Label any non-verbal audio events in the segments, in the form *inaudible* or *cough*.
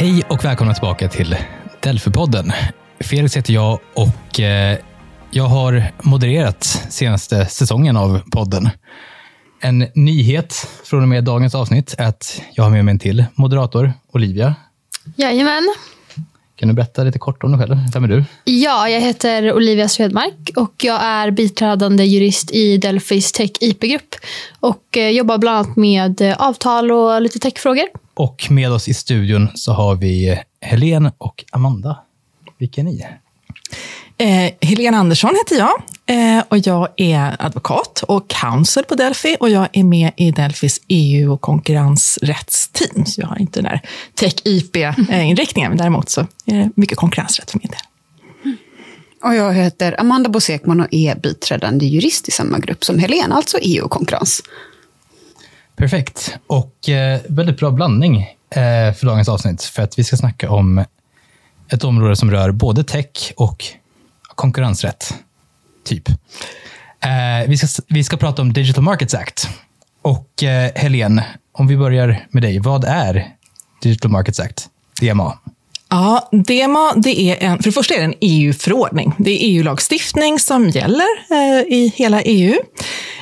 Hej och välkomna tillbaka till Delfi-podden. Felix heter jag och eh, jag har modererat senaste säsongen av podden. En nyhet från och med dagens avsnitt är att jag har med mig en till moderator, Olivia. Jajamän. Kan du berätta lite kort om dig själv? Vem är du? Ja, jag heter Olivia Svedmark och jag är biträdande jurist i Delphis Tech IP-grupp och eh, jobbar bland annat med eh, avtal och lite techfrågor. Och med oss i studion så har vi Helene och Amanda. Vilka är ni? Eh, Helena Andersson heter jag eh, och jag är advokat och counsel på Delphi och jag är med i Delphis EU och konkurrensrättsteam. Så jag har inte den där tech-IP-inriktningen, men däremot så är det mycket konkurrensrätt för min del. Och jag heter Amanda Bosekman och är biträdande jurist i samma grupp som Helena, alltså EU och konkurrens. Perfekt. Och eh, väldigt bra blandning eh, för dagens avsnitt. För att vi ska snacka om ett område som rör både tech och konkurrensrätt. Typ. Eh, vi, ska, vi ska prata om Digital Markets Act. Och eh, Helene, om vi börjar med dig. Vad är Digital Markets Act? DMA. Ja, DMA, det är en, för det första är det en EU-förordning. Det är EU-lagstiftning som gäller eh, i hela EU.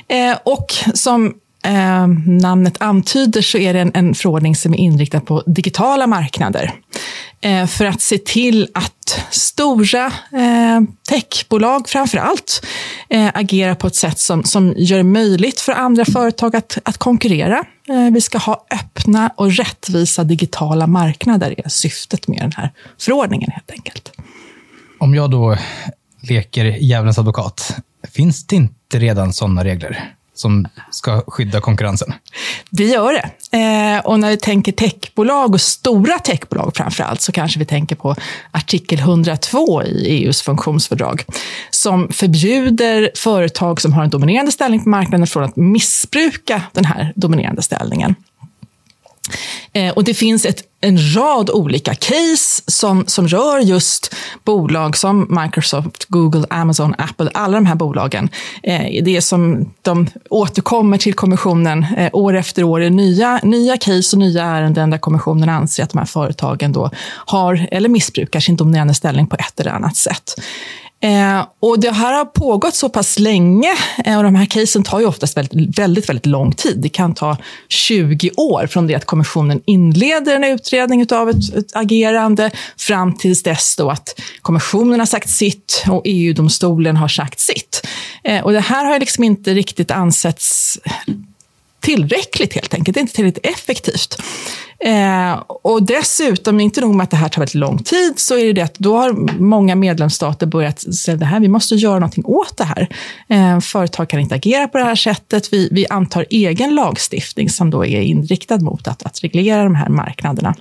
Eh, och som eh, namnet antyder så är det en, en förordning som är inriktad på digitala marknader. Eh, för att se till att stora eh, techbolag framför allt eh, agerar på ett sätt som, som gör det möjligt för andra företag att, att konkurrera. Eh, vi ska ha öppna och rättvisa digitala marknader, är syftet med den här förordningen helt enkelt. Om jag då leker djävulens advokat, finns det inte redan sådana regler? Som ska skydda konkurrensen? Det gör det. Eh, och när vi tänker techbolag och stora techbolag framför allt så kanske vi tänker på artikel 102 i EUs funktionsfördrag som förbjuder företag som har en dominerande ställning på marknaden från att missbruka den här dominerande ställningen. Eh, och det finns ett, en rad olika case som, som rör just bolag som Microsoft, Google, Amazon, Apple, alla de här bolagen. Eh, det är som de återkommer till kommissionen eh, år efter år i nya, nya case och nya ärenden där kommissionen anser att de här företagen då har eller missbrukar sin dominerande ställning på ett eller annat sätt. Eh, och det här har pågått så pass länge eh, och de här casen tar ju oftast väldigt, väldigt, väldigt lång tid. Det kan ta 20 år från det att kommissionen inleder en utredning av ett, ett agerande fram tills dess då att kommissionen har sagt sitt och EU-domstolen har sagt sitt. Eh, och det här har liksom inte riktigt ansetts tillräckligt helt enkelt. Det är inte tillräckligt effektivt. Eh, och dessutom, inte nog med att det här tar väldigt lång tid, så är det det att då har många medlemsstater börjat säga det här, vi måste göra någonting åt det här. Eh, företag kan inte agera på det här sättet. Vi, vi antar egen lagstiftning som då är inriktad mot att, att reglera de här marknaderna.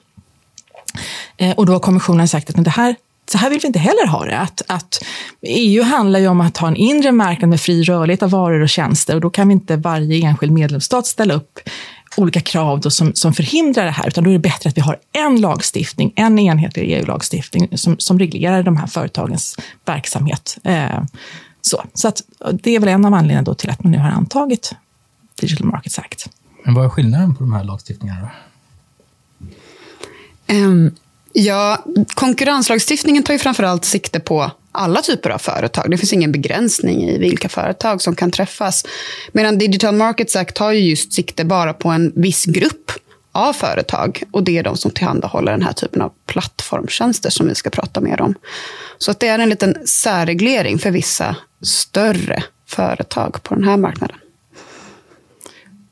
Eh, och då har kommissionen sagt att det här så här vill vi inte heller ha det. Att, att EU handlar ju om att ha en inre marknad med fri rörlighet av varor och tjänster och då kan vi inte varje enskild medlemsstat ställa upp olika krav då som, som förhindrar det här, utan då är det bättre att vi har en lagstiftning, en enhetlig EU-lagstiftning som, som reglerar de här företagens verksamhet. Eh, så så att, det är väl en av anledningarna då till att man nu har antagit Digital Markets Act. Men vad är skillnaden på de här lagstiftningarna? Då? Um, ja, konkurrenslagstiftningen tar ju framförallt sikte på alla typer av företag. Det finns ingen begränsning i vilka företag som kan träffas. Medan Digital Markets Act tar ju just sikte bara på en viss grupp av företag. Och det är de som tillhandahåller den här typen av plattformtjänster som vi ska prata mer om. Så att det är en liten särreglering för vissa större företag på den här marknaden.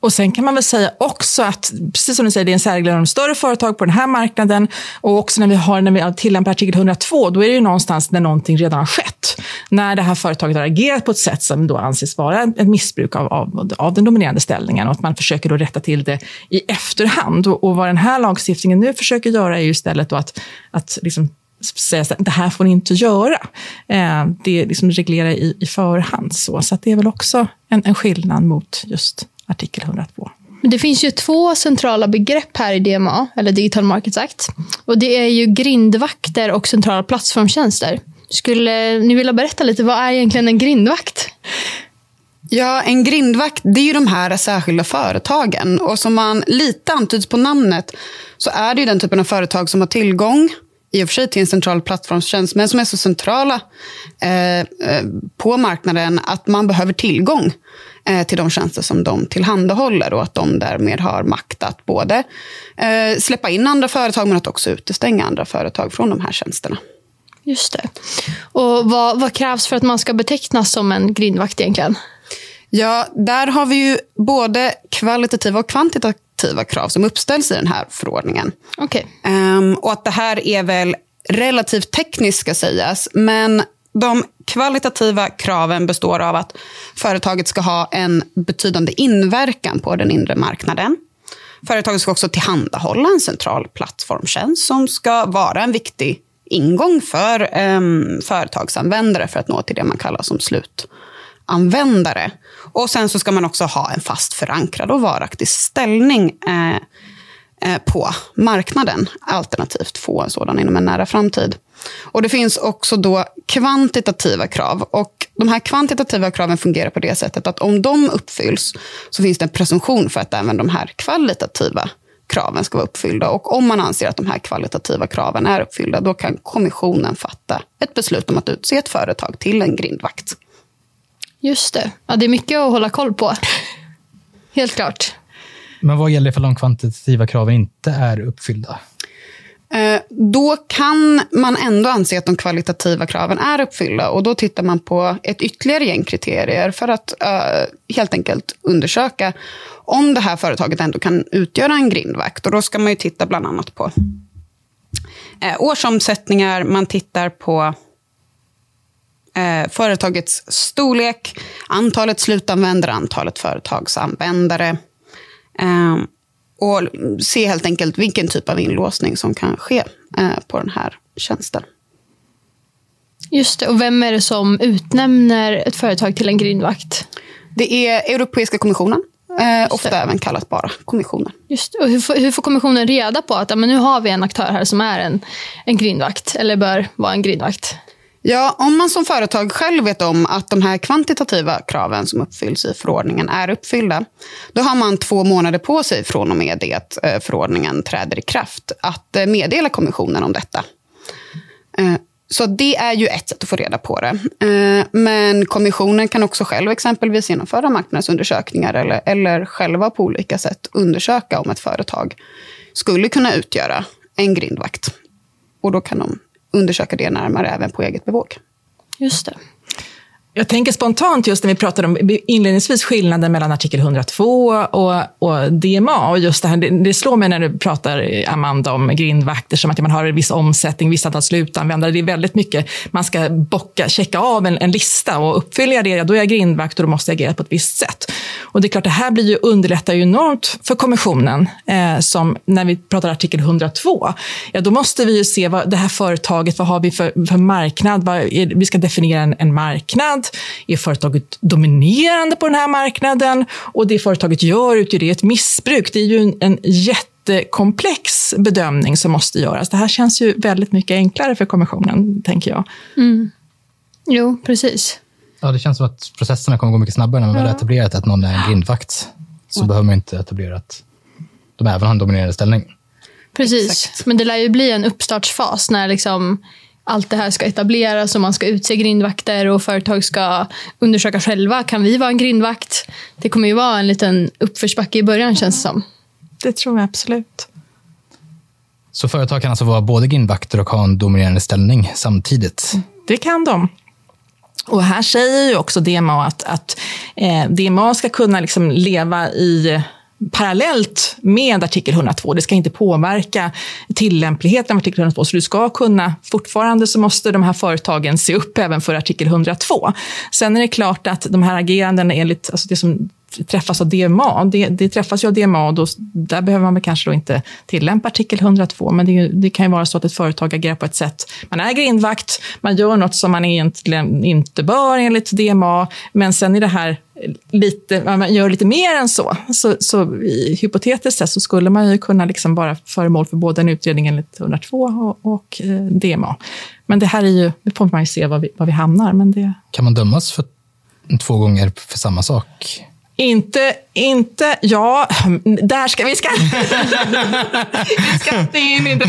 Och sen kan man väl säga också att, precis som du säger, det är en särreglering om större företag på den här marknaden. Och också när vi, har, när vi tillämpar artikel 102, då är det ju någonstans när någonting redan har skett. När det här företaget har agerat på ett sätt som då anses vara ett missbruk av, av, av den dominerande ställningen och att man försöker då rätta till det i efterhand. Och, och vad den här lagstiftningen nu försöker göra är ju istället då att, att liksom säga att det här får ni inte göra. Eh, det är liksom reglera i, i förhand. Så, så det är väl också en, en skillnad mot just artikel 102. Det finns ju två centrala begrepp här i DMA, eller Digital Markets Act. Och det är ju grindvakter och centrala plattformstjänster. Skulle ni vilja berätta lite, vad är egentligen en grindvakt? Ja, en grindvakt det är ju de här särskilda företagen. Och som man lite antyds på namnet så är det ju den typen av företag som har tillgång i och för sig till en central plattformstjänst, men som är så centrala eh, eh, på marknaden att man behöver tillgång till de tjänster som de tillhandahåller och att de därmed har makt att både eh, släppa in andra företag men att också utestänga andra företag från de här tjänsterna. Just det. Och vad, vad krävs för att man ska betecknas som en grindvakt egentligen? Ja, där har vi ju både kvalitativa och kvantitativa krav som uppställs i den här förordningen. Okay. Um, ehm, och att det här är väl relativt tekniskt ska sägas, men de kvalitativa kraven består av att företaget ska ha en betydande inverkan på den inre marknaden. Företaget ska också tillhandahålla en central plattformtjänst som ska vara en viktig ingång för eh, företagsanvändare för att nå till det man kallar som slutanvändare. Och sen så ska man också ha en fast förankrad och varaktig ställning eh, eh, på marknaden, alternativt få en sådan inom en nära framtid. Och Det finns också då kvantitativa krav. Och De här kvantitativa kraven fungerar på det sättet att om de uppfylls så finns det en presumtion för att även de här kvalitativa kraven ska vara uppfyllda. Och om man anser att de här kvalitativa kraven är uppfyllda, då kan kommissionen fatta ett beslut om att utse ett företag till en grindvakt. Just det. Ja, det är mycket att hålla koll på. Helt klart. Men vad gäller för de kvantitativa kraven inte är uppfyllda? Eh, då kan man ändå anse att de kvalitativa kraven är uppfyllda. Och Då tittar man på ett ytterligare gäng kriterier för att uh, helt enkelt undersöka om det här företaget ändå kan utgöra en grindvakt. Och Då ska man ju titta bland annat på uh, årsomsättningar, man tittar på uh, företagets storlek, antalet slutanvändare, antalet företagsanvändare. Um, och se helt enkelt vilken typ av inlåsning som kan ske eh, på den här tjänsten. Just det. Och vem är det som utnämner ett företag till en grindvakt? Det är Europeiska kommissionen. Eh, ofta även kallat bara kommissionen. Just Och hur, får, hur får kommissionen reda på att ja, men nu har vi en aktör här som är en, en grindvakt, eller bör vara en grindvakt? Ja, om man som företag själv vet om att de här kvantitativa kraven som uppfylls i förordningen är uppfyllda, då har man två månader på sig från och med det att eh, förordningen träder i kraft att eh, meddela kommissionen om detta. Eh, så det är ju ett sätt att få reda på det. Men kommissionen kan också själv exempelvis genomföra marknadsundersökningar eller, eller själva på olika sätt undersöka om ett företag skulle kunna utgöra en grindvakt. Och då kan de undersöka det närmare även på eget bevåg. Just det. Jag tänker spontant just när vi pratade om inledningsvis skillnaden mellan artikel 102 och, och DMA. Och just det, här, det, det, slår mig när du pratar, Amanda, om grindvakter som att man har en viss omsättning, vissa antal slutanvändare. Det är väldigt mycket, man ska bocka, checka av en, en lista och uppfyller jag det, då är jag grindvakt och då måste jag agera på ett visst sätt. Och det är klart, det här blir ju, underlättar ju enormt för kommissionen. Eh, som när vi pratar artikel 102, ja, då måste vi ju se vad det här företaget, vad har vi för, för marknad? Vad är, vi ska definiera en, en marknad är företaget dominerande på den här marknaden? Och det företaget gör, utgör det ett missbruk? Det är ju en, en jättekomplex bedömning som måste göras. Det här känns ju väldigt mycket enklare för kommissionen, tänker jag. Mm. Jo, precis. Ja, det känns som att processerna kommer gå mycket snabbare när man ja. väl etablerat att någon är en grindvakt. Så ja. behöver man inte etablera att de även har en dominerande ställning. Precis, Exakt. men det lär ju bli en uppstartsfas när liksom allt det här ska etableras och man ska utse grindvakter och företag ska undersöka själva. Kan vi vara en grindvakt? Det kommer ju vara en liten uppförsbacke i början känns det som. Det tror jag absolut. Så företag kan alltså vara både grindvakter och ha en dominerande ställning samtidigt? Det kan de. Och här säger ju också DMA att, att eh, DMA ska kunna liksom leva i parallellt med artikel 102. Det ska inte påverka tillämpligheten av artikel 102. Så du ska kunna, fortfarande så måste de här företagen se upp även för artikel 102. Sen är det klart att de här agerandena enligt alltså det som träffas av DMA, det, det träffas ju av DMA och då, där behöver man kanske då inte tillämpa artikel 102, men det, det, kan ju vara så att ett företag agerar på ett sätt, man äger grindvakt, man gör något som man egentligen inte bör enligt DMA, men sen är det här lite, man gör lite mer än så. Så, så hypotetiskt sett så skulle man ju kunna liksom vara föremål för både en utredning enligt 102 och, och eh, DMA. Men det här är ju, det får man ju se var vi, var vi hamnar. Men det... Kan man dömas för två gånger för samma sak? Inte, inte, ja, där ska vi ska... *laughs* vi ska inte in i det.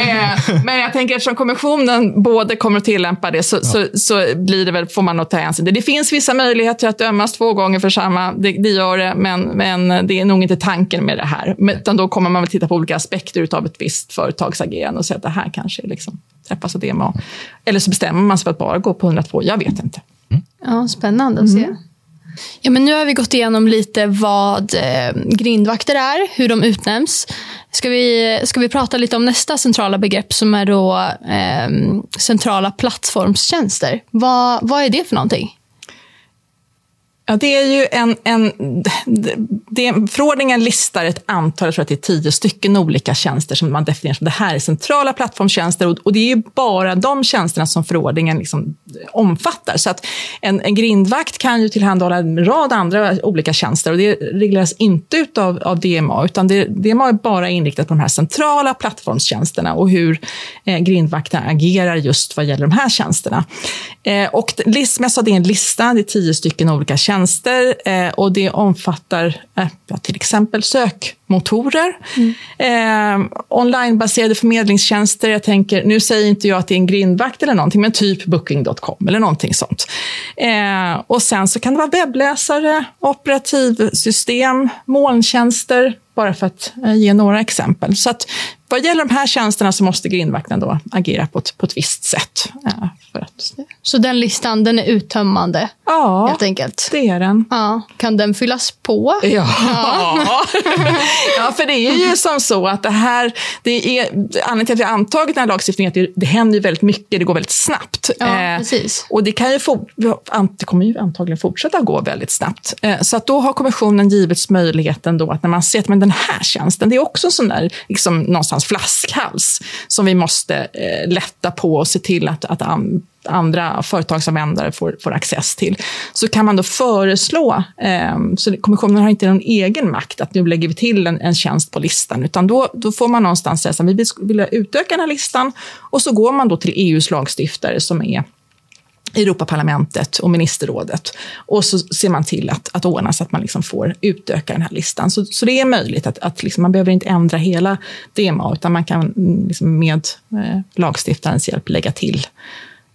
Eh, men jag tänker eftersom kommissionen både kommer att tillämpa det så, ja. så, så, blir det väl, får man nog ta hänsyn till. Det finns vissa möjligheter att dömas två gånger för samma, det, det gör det, men, men det är nog inte tanken med det här. Utan då kommer man väl titta på olika aspekter av ett visst företags agerande och säga att det här kanske liksom träffas av DMA. Eller så bestämmer man sig för att bara gå på 102, jag vet inte. Mm. Ja, spännande att se. Mm. Ja, men nu har vi gått igenom lite vad eh, grindvakter är, hur de utnämns. Ska vi, ska vi prata lite om nästa centrala begrepp som är då eh, centrala plattformstjänster. Vad, vad är det för någonting? Ja, det är ju en, en det, förordningen listar ett antal, jag tror att det är tio stycken olika tjänster som man definierar som det här är centrala plattformstjänster och, och det är ju bara de tjänsterna som förordningen liksom omfattar. Så att en, en grindvakt kan ju tillhandahålla en rad andra olika tjänster och det regleras inte av, av DMA, utan det, DMA är bara inriktat på de här centrala plattformstjänsterna och hur eh, grindvakterna agerar just vad gäller de här tjänsterna. Eh, och list, som jag sa, det är en lista, det är tio stycken olika tjänster eh, och det omfattar eh, till exempel sök sökmotorer, mm. eh, onlinebaserade förmedlingstjänster. Jag tänker, nu säger inte jag att det är en grindvakt eller någonting, men typ booking.com eller någonting sånt. Eh, och sen så kan det vara webbläsare, operativsystem, molntjänster, bara för att eh, ge några exempel. Så att vad gäller de här tjänsterna så måste grindvakten då agera på ett, på ett visst sätt. För att... Så den listan den är uttömmande? Ja, helt enkelt. det är den. Ja. Kan den fyllas på? Ja. Ja. *laughs* ja, för det är ju som så att det här... Det är, anledningen till att vi har antagit den här lagstiftningen är att det, det händer väldigt mycket, det går väldigt snabbt. Ja, eh, precis. Och det, kan ju få, det kommer ju antagligen fortsätta gå väldigt snabbt. Eh, så att då har kommissionen givits möjligheten då att när man ser att men den här tjänsten, det är också en sån där liksom, någonstans någonstans flaskhals som vi måste eh, lätta på och se till att, att an, andra företagsanvändare får, får access till. Så kan man då föreslå, eh, så kommissionen har inte någon egen makt att nu lägger vi till en, en tjänst på listan, utan då, då får man någonstans säga att vi vill utöka den här listan och så går man då till EUs lagstiftare som är Europaparlamentet och ministerrådet. Och så ser man till att, att ordna så att man liksom får utöka den här listan. Så, så det är möjligt att, att liksom, man behöver inte ändra hela DMA, utan man kan liksom med eh, lagstiftarens hjälp lägga till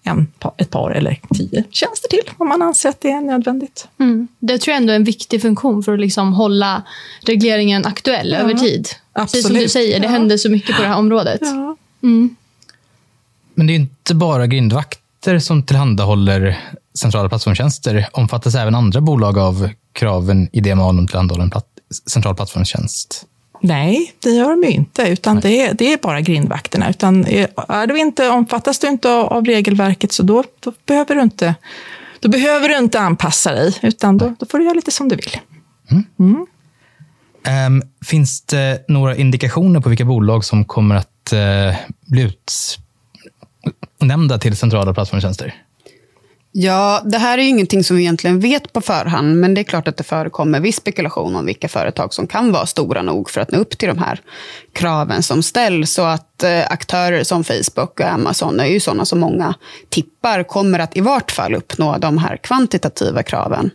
en, ett par eller tio tjänster till om man anser att det är nödvändigt. Mm. Det tror jag ändå är en viktig funktion för att liksom hålla regleringen aktuell ja, över tid. Absolut. Precis som du säger, det ja. händer så mycket på det här området. Ja. Mm. Men det är inte bara grindvakt tjänster som tillhandahåller centrala plattformstjänster, omfattas även andra bolag av kraven i DMA om tillhandahåller en platt, central plattformstjänst? Nej, det gör de ju inte, utan det är, det är, bara grindvakterna. Utan är du inte, omfattas du inte av, av regelverket så då, då, behöver du inte, då behöver du inte anpassa dig, utan då, då får du göra lite som du vill. Mm. Mm. Um, finns det några indikationer på vilka bolag som kommer att uh, bli ut, nämnda till centrala plattformstjänster? Ja, det här är ju ingenting som vi egentligen vet på förhand, men det är klart att det förekommer viss spekulation om vilka företag som kan vara stora nog för att nå upp till de här kraven som ställs. Så att eh, aktörer som Facebook och Amazon är ju sådana som många tippar kommer att i vart fall uppnå de här kvantitativa kraven.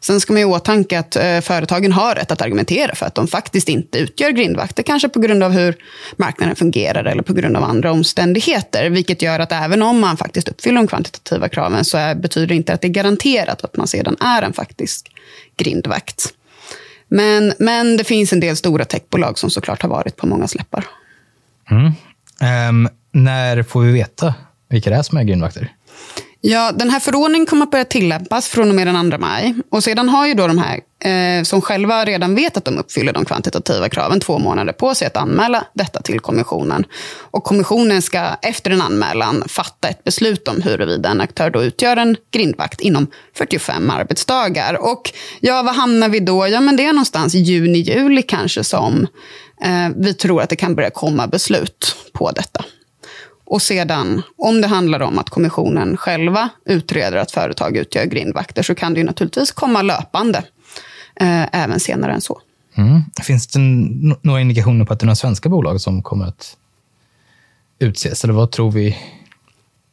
Sen ska man i åtanke att eh, företagen har rätt att argumentera för att de faktiskt inte utgör grindvakter, kanske på grund av hur marknaden fungerar eller på grund av andra omständigheter. Vilket gör att även om man faktiskt uppfyller de kvantitativa kraven så betyder det inte att det är garanterat att man sedan är en faktisk grindvakt. Men, men det finns en del stora techbolag som såklart har varit på många släppar. Mm. Um, när får vi veta vilka det är som är grindvakter? Ja, den här förordningen kommer att börja tillämpas från och med den 2 maj. Och sedan har ju då de här eh, som själva redan vet att de uppfyller de kvantitativa kraven två månader på sig att anmäla detta till kommissionen. Och kommissionen ska efter en anmälan fatta ett beslut om huruvida en aktör då utgör en grindvakt inom 45 arbetsdagar. Och ja, vad hamnar vi då? Ja, men det är någonstans juni, juli kanske som eh, vi tror att det kan börja komma beslut på detta. Och sedan, om det handlar om att kommissionen själva utreder att företag utgör grindvakter, så kan det ju naturligtvis komma löpande eh, även senare än så. Mm. Finns det några indikationer på att det är några svenska bolag som kommer att utses? Eller vad tror vi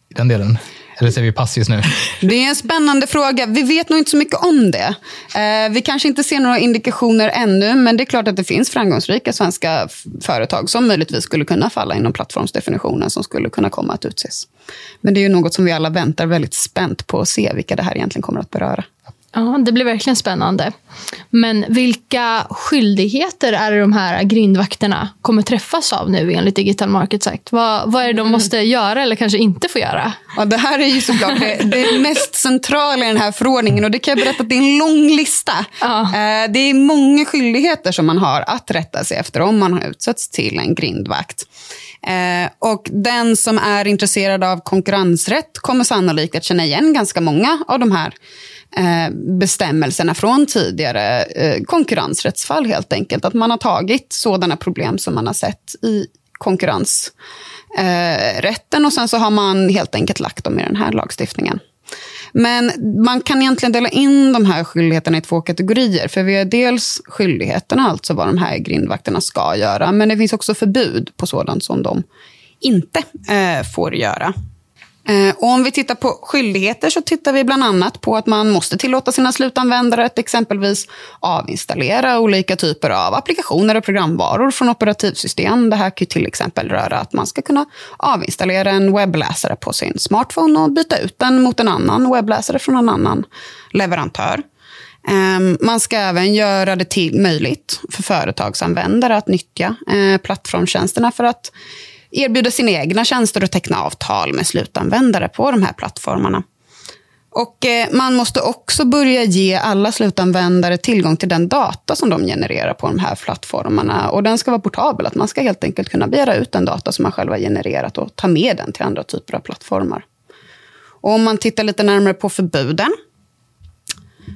i den delen? Eller säger vi pass just nu? *laughs* Det är en spännande fråga. Vi vet nog inte så mycket om det. Eh, vi kanske inte ser några indikationer ännu, men det är klart att det finns framgångsrika svenska företag som möjligtvis skulle kunna falla inom plattformsdefinitionen som skulle kunna komma att utses. Men det är ju något som vi alla väntar väldigt spänt på att se vilka det här egentligen kommer att beröra. Ja, det blir verkligen spännande. Men vilka skyldigheter är det de här grindvakterna kommer träffas av nu enligt Digital Markets Act? Vad, vad är det de måste göra eller kanske inte får göra? Ja, det här är ju såklart det, det mest centrala i den här förordningen och det kan jag berätta att det är en lång lista. Ja. Eh, Det är många skyldigheter som man har att rätta sig efter om man har utsatts till en grindvakt. Eh, Och den som är intresserad av konkurrensrätt kommer sannolikt att känna igen ganska många av de här Eh, bestämmelserna från tidigare eh, konkurrensrättsfall helt enkelt. Att man har tagit sådana problem som man har sett i konkurrensrätten eh, och sen så har man helt enkelt lagt dem i den här lagstiftningen. Men man kan egentligen dela in de här skyldigheterna i två kategorier. För vi har dels skyldigheterna, alltså vad de här grindvakterna ska göra. Men det finns också förbud på sådant som de inte eh, får göra. Eh, och om vi tittar på skyldigheter så tittar vi bland annat på att man måste tillåta sina slutanvändare att exempelvis avinstallera olika typer av applikationer och programvaror från operativsystem. Det här kan till exempel röra att man ska kunna avinstallera en webbläsare på sin smartphone och byta ut den mot en annan webbläsare från en annan leverantör. Ehm, man ska även göra det till möjligt för företagsanvändare att nyttja eh, plattformtjänsterna för att erbjuda sina egna tjänster och teckna avtal med slutanvändare på de här plattformarna. Och eh, Man måste också börja ge alla slutanvändare tillgång till den data som de genererar på de här plattformarna. Och Den ska vara portabel, att man ska helt enkelt kunna begära ut den data som man själv har genererat och ta med den till andra typer av plattformar. Och om man tittar lite närmare på förbuden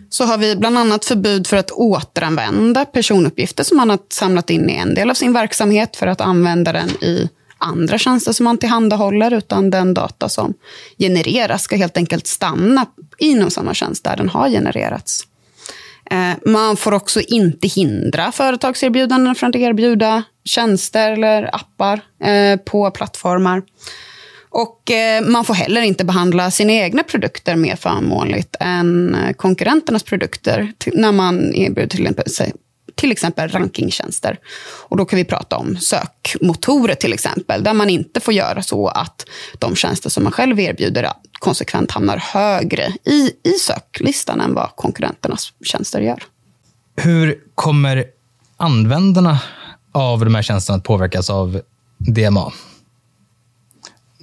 så har vi bland annat förbud för att återanvända personuppgifter som man har samlat in i en del av sin verksamhet för att använda den i andra tjänster som man tillhandahåller, utan den data som genereras ska helt enkelt stanna inom samma tjänst där den har genererats. Eh, man får också inte hindra företagserbjudanden från att erbjuda tjänster eller appar eh, på plattformar. Och eh, man får heller inte behandla sina egna produkter mer förmånligt än konkurrenternas produkter när man erbjuder till, exempel- till exempel rankingtjänster. Och då kan vi prata om sökmotorer till exempel, där man inte får göra så att de tjänster som man själv erbjuder konsekvent hamnar högre i, i söklistan än vad konkurrenternas tjänster gör. Hur kommer användarna av de här tjänsterna att påverkas av DMA?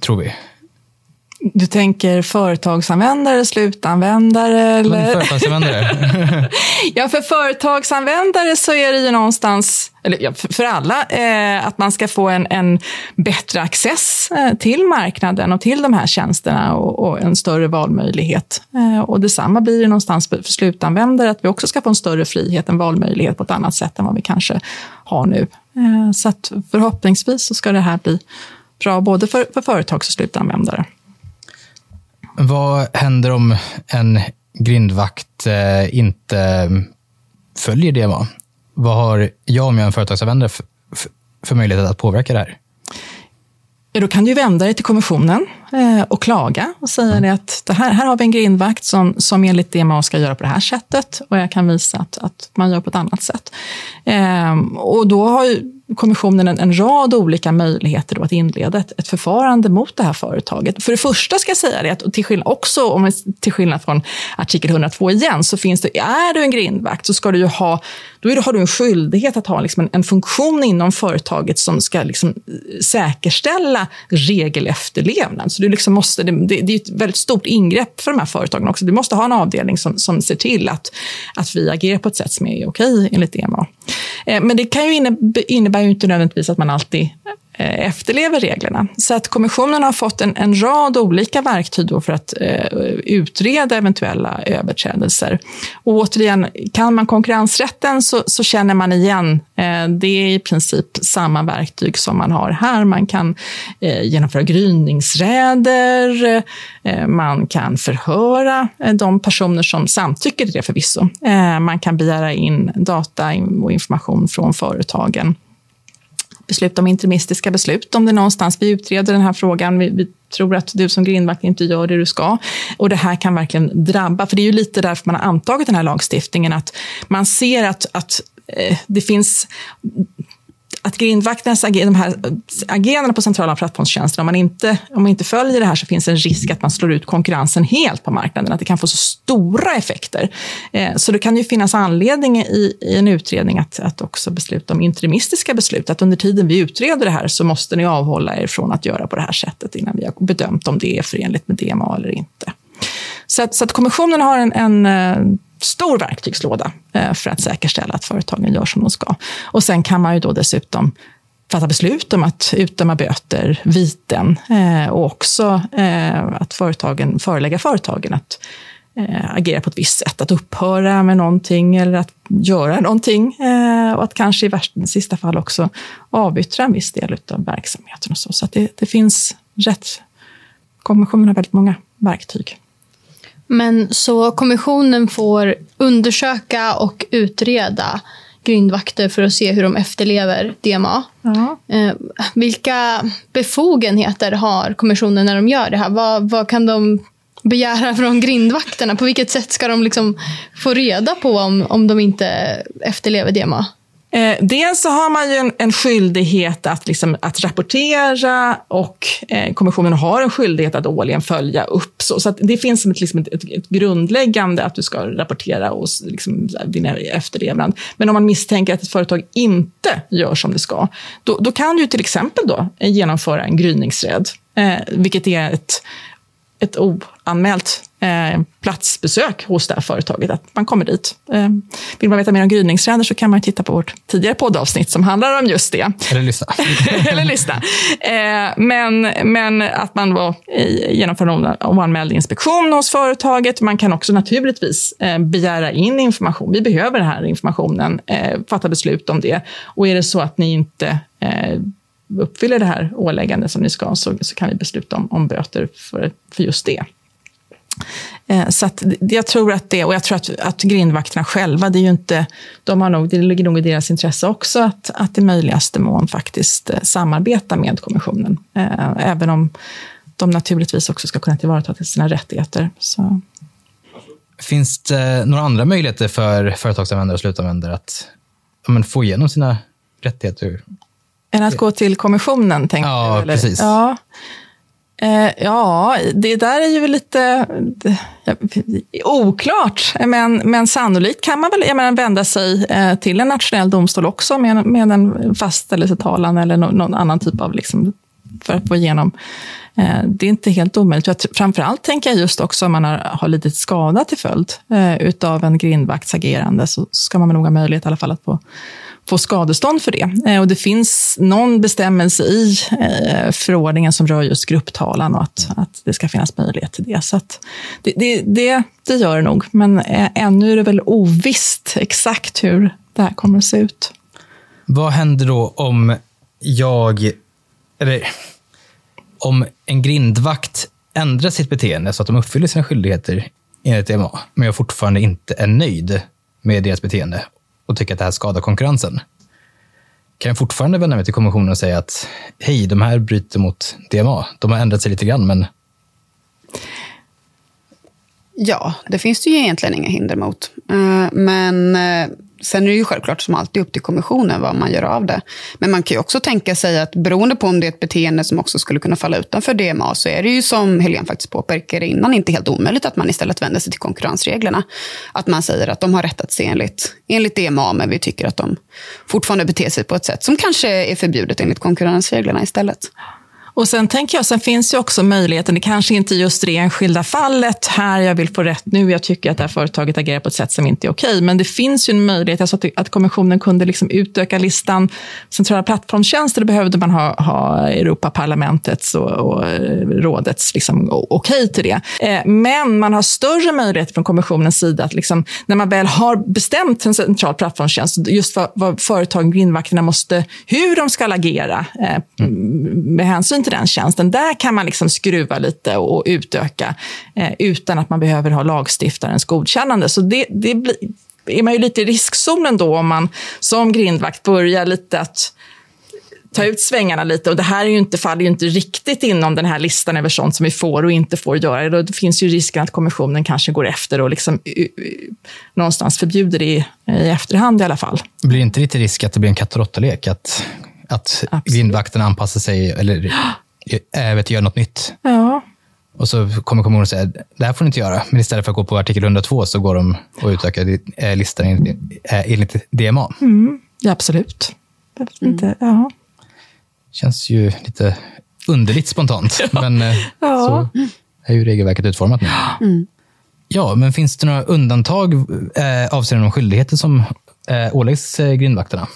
Tror vi. Du tänker företagsanvändare, slutanvändare? Eller? företagsanvändare. *laughs* Ja, för företagsanvändare så är det ju någonstans, eller ja, för alla, eh, att man ska få en, en bättre access eh, till marknaden och till de här tjänsterna och, och en större valmöjlighet. Eh, och detsamma blir det någonstans för slutanvändare, att vi också ska få en större frihet, en valmöjlighet på ett annat sätt än vad vi kanske har nu. Eh, så förhoppningsvis så ska det här bli bra både för, för företags och slutanvändare. Vad händer om en grindvakt eh, inte följer DMA? Vad har jag om jag är en företagsanvändare för, möjlighet att påverka det här? Ja, då kan du vända dig till kommissionen eh, och klaga och säga det att det här, här har vi en grindvakt som, som enligt DMA ska göra på det här sättet och jag kan visa att, att man gör på ett annat sätt. Ehm, och då har ju kommissionen en, en rad olika möjligheter då att inleda ett, ett förfarande mot det här företaget. För det första ska jag säga det att till skillnad, också om, till skillnad från artikel 102 igen, så finns det, är du en grindvakt så ska du ju ha, då är det, har du en skyldighet att ha liksom en, en funktion inom företaget som ska liksom eh, säkerställa regelefterlevnad. Så du liksom måste, det, det, det är ett väldigt stort ingrepp för de här företagen också. Du måste ha en avdelning som, som ser till att, att vi agerar på ett sätt som är okej enligt DMA. Eh, men det kan ju innebär, ju inte nödvändigtvis att man alltid Eh, efterlever reglerna. Så att kommissionen har fått en, en rad olika verktyg då för att eh, utreda eventuella överträdelser. Och återigen, kan man konkurrensrätten så, så känner man igen. Eh, det är i princip samma verktyg som man har här. Man kan eh, genomföra gryningsräder, eh, man kan förhöra eh, de personer som samtycker till det förvisso. Eh, man kan begära in data och information från företagen besluta om interimistiska beslut om det är någonstans vi utreder den här frågan. Vi, vi tror att du som grindvakt inte gör det du ska. Och det här kan verkligen drabba, för det är ju lite därför man har antagit den här lagstiftningen, att man ser att, att eh, det finns att grindvakternas ager de här eh, agerarna på centrala plattformstjänster, om man, inte, om man inte följer det här så finns en risk att man slår ut konkurrensen helt på marknaden, att det kan få så stora effekter. Eh, så det kan ju finnas anledning i, i en utredning att, att också besluta om interimistiska beslut, att under tiden vi utreder det här så måste ni avhålla er från att göra på det här sättet innan vi har bedömt om det är förenligt med DMA eller inte. Så att, så att kommissionen har en, en eh, stor verktygslåda eh, för att säkerställa att företagen gör som de ska. Och sen kan man ju då dessutom fatta beslut om att utdöma böter, viten eh, och också eh, att företagen, förelägga företagen att agera på ett visst sätt, att upphöra med någonting eller att göra någonting och att kanske i värsta, sista fall också avyttra en viss del av verksamheten. Och så så det, det finns rätt... Kommissionen har väldigt många verktyg. Men så kommissionen får undersöka och utreda grindvakter för att se hur de efterlever DMA. Ja. Eh, vilka befogenheter har kommissionen när de gör det här? Vad, vad kan de begära från grindvakterna? På vilket sätt ska de liksom få reda på om, om de inte efterlever DMA? Eh, dels så har man ju en, en skyldighet att, liksom, att rapportera och eh, kommissionen har en skyldighet att årligen följa upp. Så, så det finns som ett, liksom ett, ett, ett, grundläggande att du ska rapportera och liksom, din efterlevnad. Men om man misstänker att ett företag inte gör som det ska, då, då kan du till exempel då eh, genomföra en gryningsräd, eh, vilket är ett ett oanmält eh, platsbesök hos det här företaget, att man kommer dit. Eh, vill man veta mer om gryningsräder så kan man titta på vårt tidigare poddavsnitt som handlar om just det. Eller lyssna. *laughs* Eller lyssna. Eh, men, men att man då genomför en oanmäld inspektion hos företaget. Man kan också naturligtvis eh, begära in information. Vi behöver den här informationen, fatta beslut om det. Och är det så att ni inte uppfyller det här åläggandet som ni ska, så, så kan vi besluta om, om böter för, för just det. Eh, så att jag tror att det, och jag tror att, att grindvakterna själva, det är ju inte, de har nog, det ligger nog i deras intresse också att, att i möjligaste mån faktiskt eh, samarbeta med kommissionen. Eh, även om de naturligtvis också ska kunna tillvarata sina rättigheter. Så. Finns det några andra möjligheter för företagsanvändare och slutanvändare att ja, få igenom sina rättigheter än att gå till kommissionen, tänker ja, du? Precis. Ja, eh, ja, det där är ju lite oklart. Men, men sannolikt kan man väl jag menar, vända sig eh, till en nationell domstol också med, med en fastställelsetalan eller no, någon annan typ av liksom, för att få igenom. Eh, det är inte helt omöjligt. Framförallt tänker jag just också om man har, har lidit skada till följd utav en grindvakts agerande så ska man nog ha möjlighet i alla fall att få få skadestånd för det. Eh, och det finns någon bestämmelse i eh, förordningen som rör just grupptalan och att, att det ska finnas möjlighet till det. Så det, det, det, det gör det nog, men eh, ännu är det väl ovisst exakt hur det här kommer att se ut. Vad händer då om jag, eller om en grindvakt ändrar sitt beteende så att de uppfyller sina skyldigheter enligt DMA, men jag fortfarande inte är nöjd med deras beteende och tycker att det här skadar konkurrensen, kan jag fortfarande vända mig till kommissionen och säga att hej, de här bryter mot DMA. De har ändrat sig lite grann, men... Ja, det finns det ju egentligen inga hinder mot. Eh, men eh, Sen är det ju självklart som alltid upp till kommissionen vad man gör av det. Men man kan ju också tänka sig att beroende på om det är ett beteende som också skulle kunna falla utanför DMA så är det ju som Helene faktiskt påpekade innan inte helt omöjligt att man istället vänder sig till konkurrensreglerna. Att man säger att de har rättat sig enligt, enligt DMA men vi tycker att de fortfarande beter sig på ett sätt som kanske är förbjudet enligt konkurrensreglerna istället. Och sen tänker jag, sen finns ju också möjligheten, det kanske inte just det enskilda fallet, här jag vill få rätt nu, jag tycker att det här företaget agerar på ett sätt som inte är okej, men det finns ju en möjlighet, alltså att, att kommissionen kunde liksom utöka listan. Centrala plattformstjänster, då behövde man ha, ha Europaparlamentets och, och rådets liksom, okej till det. Eh, men man har större möjlighet från kommissionens sida att liksom, när man väl har bestämt en central plattformstjänst, just vad, vad företagen, grindvakterna måste, hur de ska agera eh, mm. med hänsyn till den tjänsten. Där kan man liksom skruva lite och utöka eh, utan att man behöver ha lagstiftarens godkännande. Så det, det blir, är man ju lite i riskzonen då om man som grindvakt börjar lite att ta ut svängarna lite. Och det här är ju inte, faller ju inte riktigt inom den här listan över sånt som vi får och inte får göra. Då finns ju risken att kommissionen kanske går efter och liksom, eh, eh, någonstans förbjuder det i, i efterhand i alla fall. Blir det inte lite risk att det blir en katt och råttalek? Att, att grindvakterna anpassar sig eller äh, *gasps* vet, gör något nytt? Ja. Och så kommer kommunen säga, det här får ni inte göra. Men istället för att gå på artikel 102 så går de och utökar äh, listan enligt, äh, enligt DMA. Mm, ja, absolut. Mm. Inte, ja. Känns ju lite underligt spontant, *laughs* ja. men eh, ja. så är ju regelverket utformat nu. *gasps* Mm. Ja, men finns det några undantag eh, avseende de skyldigheter som eh, åläggs eh, grindvakterna?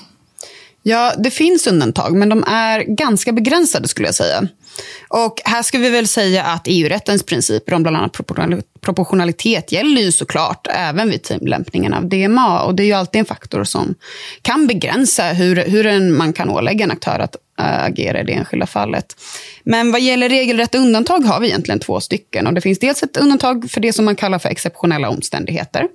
Ja, det finns undantag, men de är ganska begränsade skulle jag säga. Och här ska vi väl säga att EU-rättens principer om bland annat proportionalitet gäller ju såklart även vid tillämpningen av DMA. Och det är ju alltid en faktor som kan begränsa hur, hur en, man kan ålägga en aktör att Eh, agera i det enskilda fallet. Men vad gäller regelrätta undantag har vi egentligen två stycken. Och det finns dels ett undantag för det som man kallar för exceptionella omständigheter.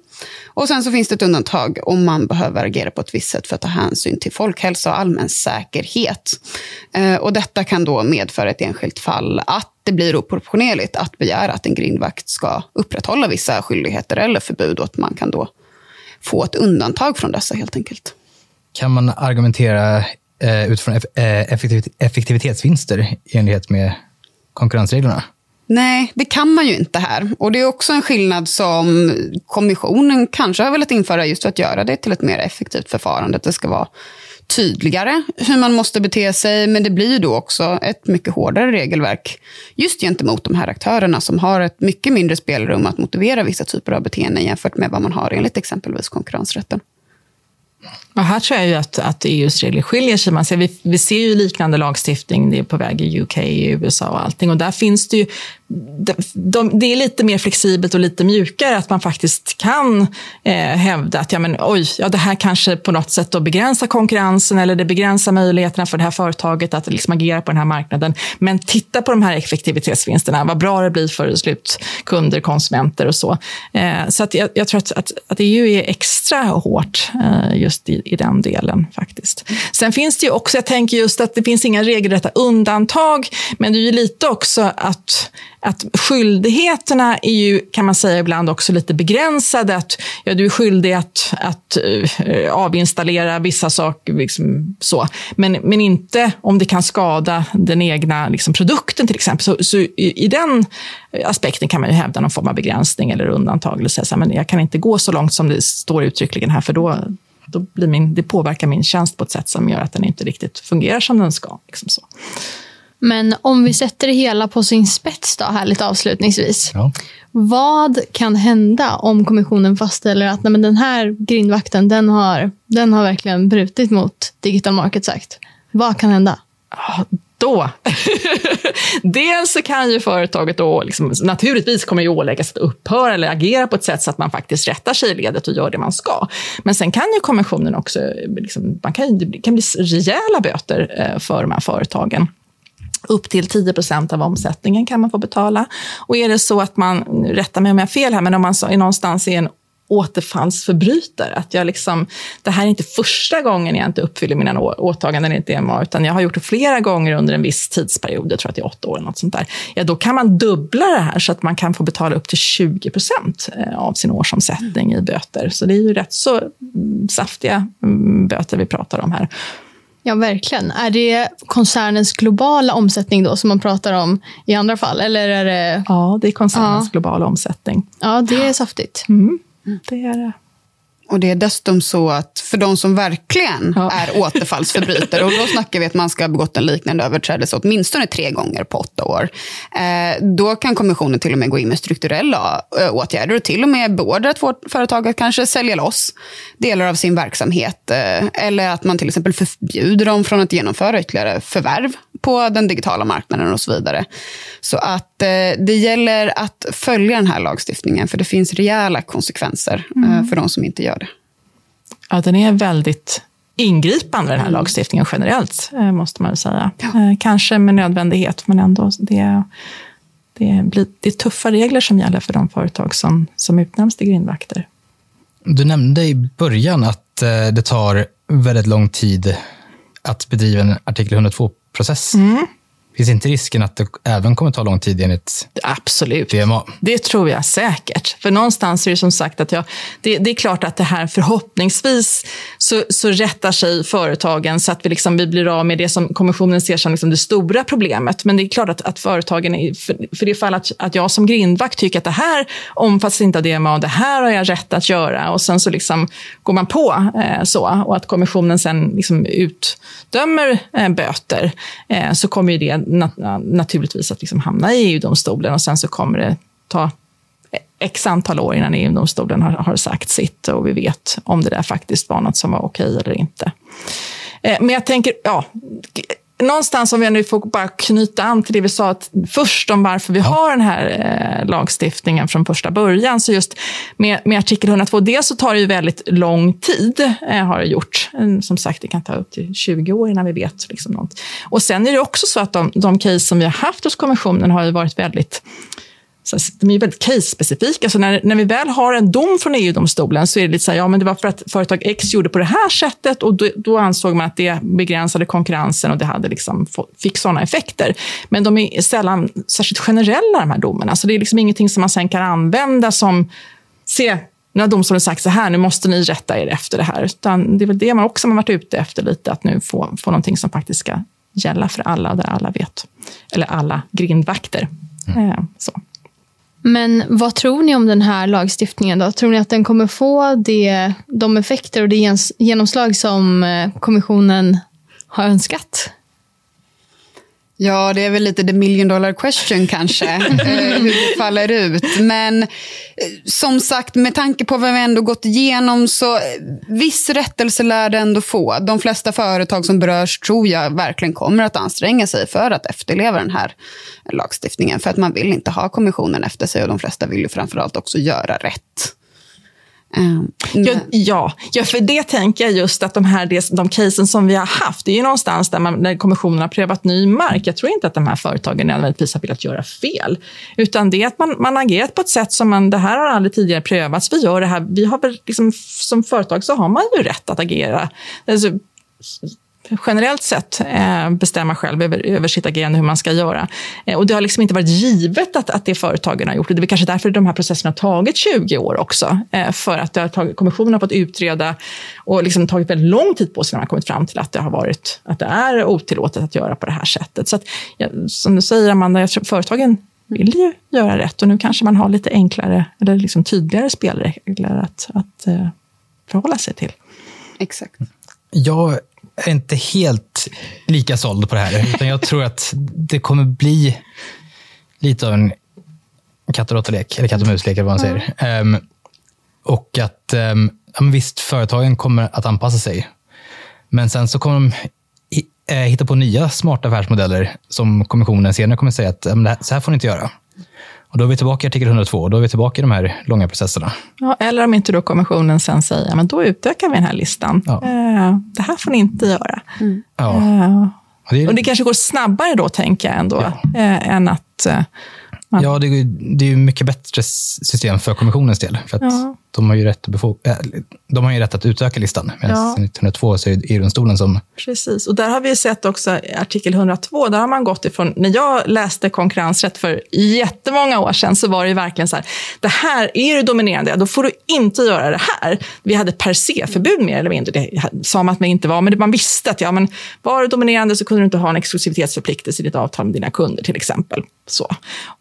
Och sen så finns det ett undantag om man behöver agera på ett visst sätt för att ta hänsyn till folkhälsa och allmän säkerhet. Eh, och detta kan då medföra ett enskilt fall att det blir oproportionerligt att begära att en grindvakt ska upprätthålla vissa skyldigheter eller förbud och att man kan då få ett undantag från dessa helt enkelt. Kan man argumentera eh, utifrån eh, effektivitetsvinster i enlighet med konkurrensreglerna? Nej, det kan man ju inte här. Och Det är också en skillnad som kommissionen kanske har velat införa just för att göra det till ett mer effektivt förfarande. Det ska vara tydligare hur man måste bete sig, men det blir då också ett mycket hårdare regelverk just gentemot de här aktörerna som har ett mycket mindre spelrum att motivera vissa typer av beteenden jämfört med vad man har enligt exempelvis konkurrensrätten. Och här tror jag ju att, att EUs regler skiljer sig. Man ser, vi, vi ser ju liknande lagstiftning, det är på väg i UK, i USA och allting. Och där finns det ju de, de, det är lite mer flexibelt och lite mjukare, att man faktiskt kan eh, hävda att ja, men, oj, ja, det här kanske på något sätt då begränsar konkurrensen eller det begränsar möjligheterna för det här företaget att liksom agera på den här marknaden. Men titta på de här effektivitetsvinsterna, vad bra det blir för slutkunder, konsumenter och så. Eh, så att jag, jag tror att, att, att, EU är extra hårt eh, just i, i den delen faktiskt. Sen finns det ju också, jag tänker just att det finns inga regelrätta undantag, men det är ju lite också att att skyldigheterna är ju, kan man säga ibland också lite begränsade. Att ja, du är skyldig att, att uh, avinstallera vissa saker, liksom så. Men, men inte om det kan skada den egna liksom, produkten till exempel. Så, så i, i, den aspekten kan man ju hävda någon form av begränsning eller undantag. Eller säga så här, men jag kan inte gå så långt som det står uttryckligen här, för då, då blir min, det påverkar min tjänst på ett sätt som gör att den inte riktigt fungerar som den ska. Liksom så. Men om vi sätter det hela på sin spets då, här lite avslutningsvis. Ja. Vad kan hända om kommissionen fastställer att nej, men den här grindvakten den har, den har verkligen brutit mot Digital Markets Act? Vad kan hända? Då. *laughs* Dels så kan ju företaget då, liksom, naturligtvis kommer ju åläggas att upphöra eller agera på ett sätt så att man faktiskt rättar sig i ledet och gör det man ska. Men sen kan ju kommissionen också, liksom, man kan, det kan bli rejäla böter eh, för de här företagen. Upp till 10 procent av omsättningen kan man få betala. Och är det så att man, rätta mig om jag har fel här, men om man är någonstans i en återfallsförbrytare. Att jag liksom, det här är inte första gången jag inte uppfyller mina åtaganden enligt DMA, utan jag har gjort det flera gånger under en viss tidsperiod, jag tror att det är åtta år eller något sånt där. Ja, då kan man dubbla det här så att man kan få betala upp till 20 procent eh, av sin årsomsättning i böter. Så det är ju rätt så mm, saftiga mm, böter vi pratar om här. Ja, verkligen. Är det koncernens globala omsättning då som man pratar om i andra fall? Eller är det... Ja, det är koncernens ja. globala omsättning. Ja, det är saftigt. Mm. Det är det. Och det är dessutom så att för de som verkligen ja. är återfallsförbrytare, och då snackar vi att man ska ha begått en liknande överträdelse åtminstone tre gånger på åtta år, eh, då kan kommissionen till och med gå in med strukturella eh, åtgärder och till och med beordra ett företag att kanske sälja loss delar av sin verksamhet. Eh, eller att man till exempel förbjuder dem från att genomföra ytterligare förvärv på den digitala marknaden och så vidare. Så att eh, det gäller att följa den här lagstiftningen, för det finns rejäla konsekvenser eh, mm. för de som inte gör det. Ja, den är väldigt ingripande, den här mm. lagstiftningen generellt, eh, måste man säga. Ja. Eh, kanske med nödvändighet, men ändå. Det, det, blir, det är tuffa regler som gäller för de företag som, som utnämns till grindvakter. Du nämnde i början att eh, det tar väldigt lång tid att bedriva en artikel 102-process. Mm. Finns inte risken att det även kommer ta lång tid enligt Absolut. DMA? Det tror jag säkert. För någonstans är det som sagt att jag, det, det är klart att det här förhoppningsvis så, så rättar sig företagen så att vi, liksom, vi blir av med det som kommissionen ser som liksom det stora problemet. Men det är klart att, att företagen, är, för, för det fall att, att jag som grindvakt tycker att det här omfattas inte av DMA och det här har jag rätt att göra och sen så liksom går man på eh, så och att kommissionen sen liksom utdömer eh, böter eh, så kommer ju det nat naturligtvis att liksom hamna i EU-domstolen och sen så kommer det ta x antal år innan EU-domstolen har, har sagt sitt och vi vet om det där faktiskt var något som var okej eller inte. Eh, men jag tänker, ja, någonstans om jag nu får bara knyta an till det vi sa att först om varför vi ja. har den här eh, lagstiftningen från första början. Så just med, med artikel 102, dels så tar det ju väldigt lång tid, eh, har det gjort. Som sagt, det kan ta upp till 20 år innan vi vet liksom något. Och sen är det också så att de, de case som vi har haft hos kommissionen har ju varit väldigt så de är väldigt case-specifika. Så när, när vi väl har en dom från EU-domstolen så är det lite så här, ja men det var för att företag X gjorde på det här sättet och då, då ansåg man att det begränsade konkurrensen och det hade liksom fick sådana effekter. Men de är sällan särskilt generella de här domarna, så det är liksom ingenting som man sen kan använda som, se, nu har domstolen sagt så här, nu måste ni rätta er efter det här. Utan det är väl det man också har varit ute efter lite, att nu få, få någonting som faktiskt ska gälla för alla, där alla vet. Eller alla grindvakter. Mm. Eh, så. Men vad tror ni om den här lagstiftningen? då? Tror ni att den kommer få det, de effekter och det genomslag som eh, kommissionen har önskat? Ja, det är väl lite the million dollar question kanske, *laughs* eh, hur det faller ut. Men eh, som sagt, med tanke på vad vi ändå gått igenom så eh, viss rättelse lär det ändå få. De flesta företag som berörs tror jag verkligen kommer att anstränga sig för att efterleva den här lagstiftningen. För att man vill inte ha kommissionen efter sig och de flesta vill ju framförallt också göra rätt. Um, ja, ja, ja, för det tänker jag just att de här de casen som vi har haft, det är ju någonstans där, man, där kommissionen har prövat ny mark. Jag tror inte att de här företagen nödvändigtvis har velat göra fel, utan det är att man, man agerat på ett sätt som man, det här har aldrig tidigare prövats. Vi gör det här, vi har liksom, som företag så har man ju rätt att agera. Alltså, generellt sett eh, bestämma själv över, över sitt agerande, hur man ska göra. Eh, och det har liksom inte varit givet att, att det företagen har gjort det. Det är kanske därför de här processerna har tagit 20 år också. Eh, för att det har tagit, kommissionen har fått utreda och liksom tagit väldigt lång tid på sig när man kommit fram till att det har varit, att det är otillåtet att göra på det här sättet. Så att, ja, som du säger Amanda, jag tror företagen vill ju göra rätt och nu kanske man har lite enklare eller liksom tydligare spelregler att, att eh, förhålla sig till. Exakt. Jag är inte helt lika såld på det här. Utan jag tror att det kommer bli lite av en katt och råttalek, eller katt och muslek eller vad man säger. Mm. Um, och att um, ja, visst, företagen kommer att anpassa sig. Men sen så kommer de eh, hitta på nya smarta affärsmodeller som kommissionen senare kommer säga att så här får ni inte göra. Och då är vi tillbaka i artikel 102 och då är vi tillbaka i de här långa processerna. Ja, eller om inte då kommissionen sen säger, men då utökar vi den här listan. Ja. Eh, det här får ni inte göra. Mm. Ja. Eh, och, det, och det kanske går snabbare då, tänker jag ändå, ja. eh, än att eh, man... Ja, det, det är ju mycket bättre system för kommissionens del. För att ja. De, har ju rätt äh, de har ju rätt att utöka listan. Medan ja. 1902 så är det EU-domstolen som... Precis, och där har vi sett också artikel 102, där har man gått ifrån... När jag läste konkurrensrätt för jättemånga år sedan så var det verkligen så här, det här, är du dominerande, då får du inte göra det här. Vi hade per se-förbud mer eller mindre. Det sa man att man inte var, men man visste att ja, men var du dominerande så kunde du inte ha en exklusivitetsförpliktelse i ditt avtal med dina kunder till exempel. Så.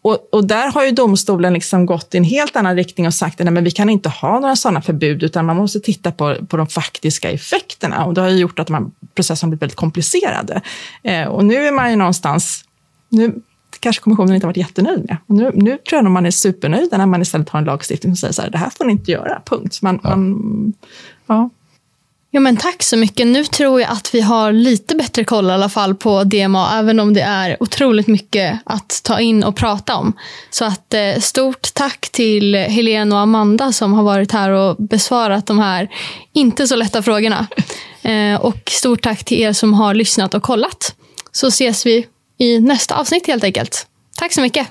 Och, och där har ju domstolen liksom gått i en helt annan riktning och sagt att vi kan inte ha några sådana förbud, utan man måste titta på, på de faktiska effekterna. Och det har ju gjort att de här processerna blivit väldigt komplicerade. Eh, och nu är man ju någonstans, nu kanske kommissionen inte har varit jättenöjd med. Och nu, nu tror jag nog man är supernöjda när man istället har en lagstiftning som säger så här, det här får ni inte göra, punkt. Man, ja. man ja. Ja, men tack så mycket. Nu tror jag att vi har lite bättre koll i alla fall på DMA, även om det är otroligt mycket att ta in och prata om. Så att eh, stort tack till Helene och Amanda som har varit här och besvarat de här inte så lätta frågorna. *laughs* Eh, och stort tack till er som har lyssnat och kollat. Så ses vi i nästa avsnitt helt enkelt. Tack så mycket.